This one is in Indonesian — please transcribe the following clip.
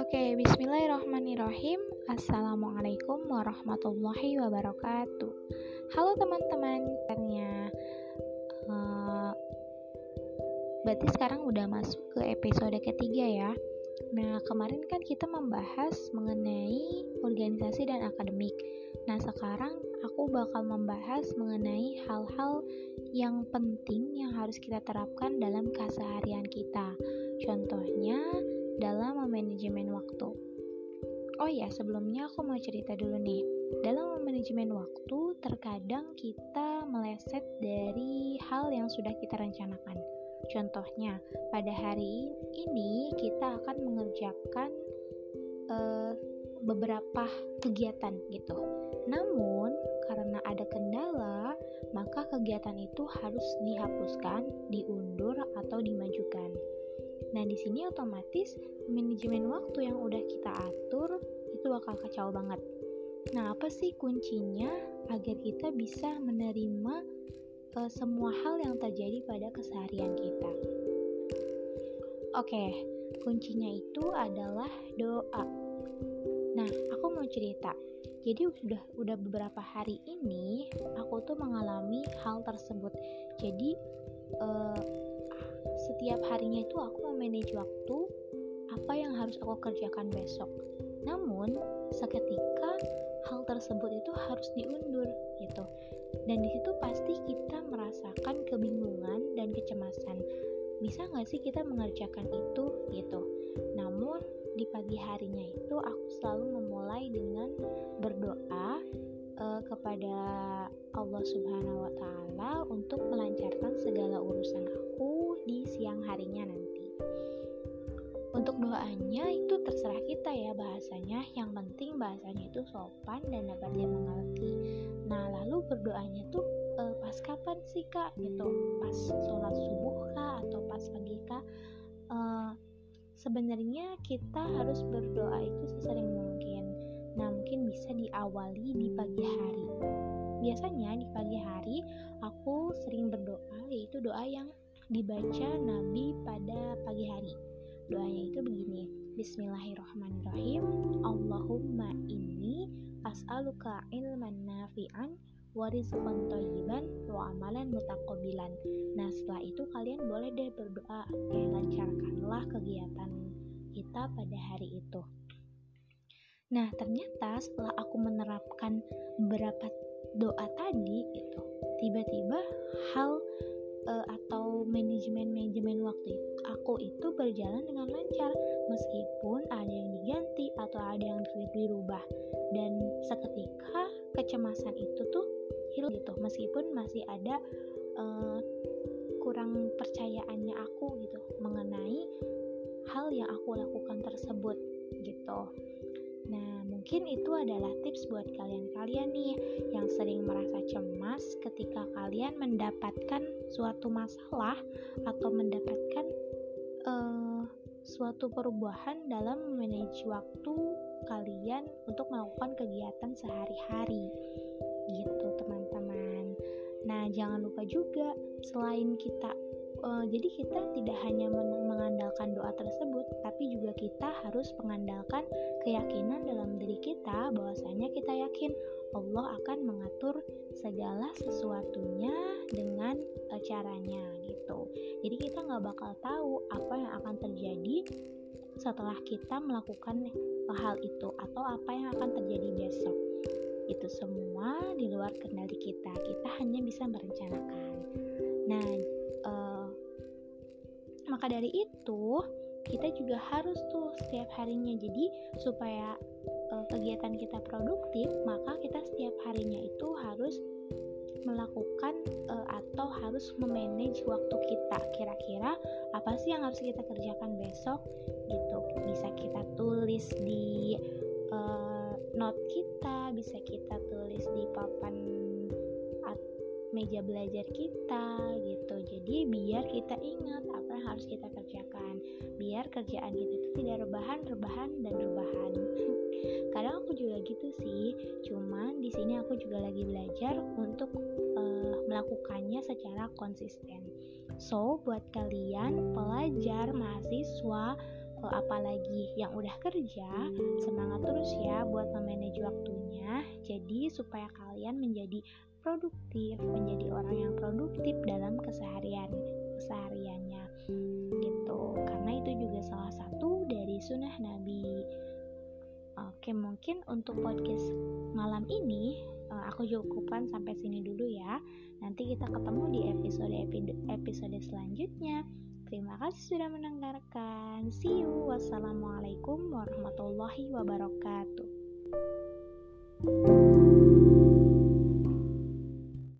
Oke, bismillahirrahmanirrahim. Assalamualaikum warahmatullahi wabarakatuh. Halo teman-teman, ternyata uh, berarti sekarang udah masuk ke episode ketiga ya. Nah, kemarin kan kita membahas mengenai organisasi dan akademik. Nah, sekarang aku bakal membahas mengenai hal-hal yang penting yang harus kita terapkan dalam keseharian kita. Contohnya, dalam manajemen waktu. Oh ya, sebelumnya aku mau cerita dulu nih. Dalam manajemen waktu, terkadang kita meleset dari hal yang sudah kita rencanakan. Contohnya, pada hari ini kita akan mengerjakan uh, beberapa kegiatan gitu. Namun, karena ada kendala, maka kegiatan itu harus dihapuskan, diundur, atau dimajukan. Nah, di sini otomatis manajemen waktu yang udah kita atur itu bakal kacau banget. Nah, apa sih kuncinya agar kita bisa menerima uh, semua hal yang terjadi pada keseharian kita? Oke, kuncinya itu adalah doa. Nah, aku mau cerita. Jadi udah udah beberapa hari ini aku tuh mengalami hal tersebut. Jadi uh, setiap harinya itu aku memanage waktu apa yang harus aku kerjakan besok. Namun, seketika hal tersebut itu harus diundur gitu. Dan di situ pasti kita merasakan kebingungan dan kecemasan. Bisa nggak sih kita mengerjakan itu gitu? Namun di pagi harinya itu aku selalu memulai dengan berdoa uh, kepada Allah Subhanahu wa taala untuk melancarkan segala urusan aku di siang harinya nanti. Untuk doanya itu terserah kita ya bahasanya, yang penting bahasanya itu sopan dan dapat dia mengerti. Nah, lalu berdoanya tuh uh, pas kapan sih kak gitu? Pas sholat subuh kak atau pas pagi kak? Uh, sebenarnya kita harus berdoa itu sesering mungkin Nah, mungkin bisa diawali di pagi hari. Biasanya di pagi hari aku sering berdoa yaitu doa yang dibaca Nabi pada pagi hari. Doanya itu begini. Bismillahirrahmanirrahim. Allahumma inni as'aluka ilman nafi'an warizqan thayyiban wa amalan mutaqabbilan. Nah, setelah itu kalian boleh deh berdoa, kayak lancarkanlah kegiatan kita pada hari itu. Nah, ternyata setelah aku menerapkan beberapa doa tadi itu, tiba-tiba hal uh, atau manajemen-manajemen waktu aku itu berjalan dengan lancar meskipun ada yang diganti atau ada yang dirubah. Dan seketika kecemasan itu tuh hilang gitu meskipun masih ada uh, kurang percayaannya aku gitu mengenai hal yang aku lakukan tersebut gitu Nah, mungkin itu adalah tips buat kalian-kalian nih yang sering merasa cemas ketika kalian mendapatkan suatu masalah atau mendapatkan uh, suatu perubahan dalam manage waktu kalian untuk melakukan kegiatan sehari-hari. Gitu, teman-teman. Nah, jangan lupa juga selain kita uh, jadi kita tidak hanya mengandalkan doa tersebut, tapi juga kita harus mengandalkan keyakinan dalam diri kita bahwasanya kita yakin Allah akan mengatur segala sesuatunya dengan uh, caranya gitu. Jadi kita nggak bakal tahu apa yang akan terjadi setelah kita melakukan hal itu atau apa yang akan terjadi besok. Itu semua di luar kendali kita. Kita hanya bisa merencanakan. Nah, maka dari itu kita juga harus tuh setiap harinya. Jadi supaya uh, kegiatan kita produktif maka kita setiap harinya itu harus melakukan uh, atau harus memanage waktu kita. Kira-kira apa sih yang harus kita kerjakan besok? Gitu. Bisa kita tulis di uh, note kita bisa kita tulis di papan meja belajar kita gitu. Jadi biar kita ingat apa yang harus kita kerjakan. Biar kerjaan kita itu tidak rebahan rebahan dan rebahan. Kadang aku juga gitu sih. Cuman di sini aku juga lagi belajar untuk uh, melakukannya secara konsisten. So, buat kalian pelajar, mahasiswa, eh, apalagi yang udah kerja, semangat terus ya buat memanage waktunya. Jadi supaya kalian menjadi produktif, menjadi orang yang produktif dalam keseharian kesehariannya gitu. Karena itu juga salah satu dari sunnah Nabi. Oke, mungkin untuk podcast malam ini eh, aku cukupkan sampai sini dulu ya. Nanti kita ketemu di episode episode selanjutnya. Terima kasih sudah mendengarkan. See you. Wassalamualaikum warahmatullahi wabarakatuh.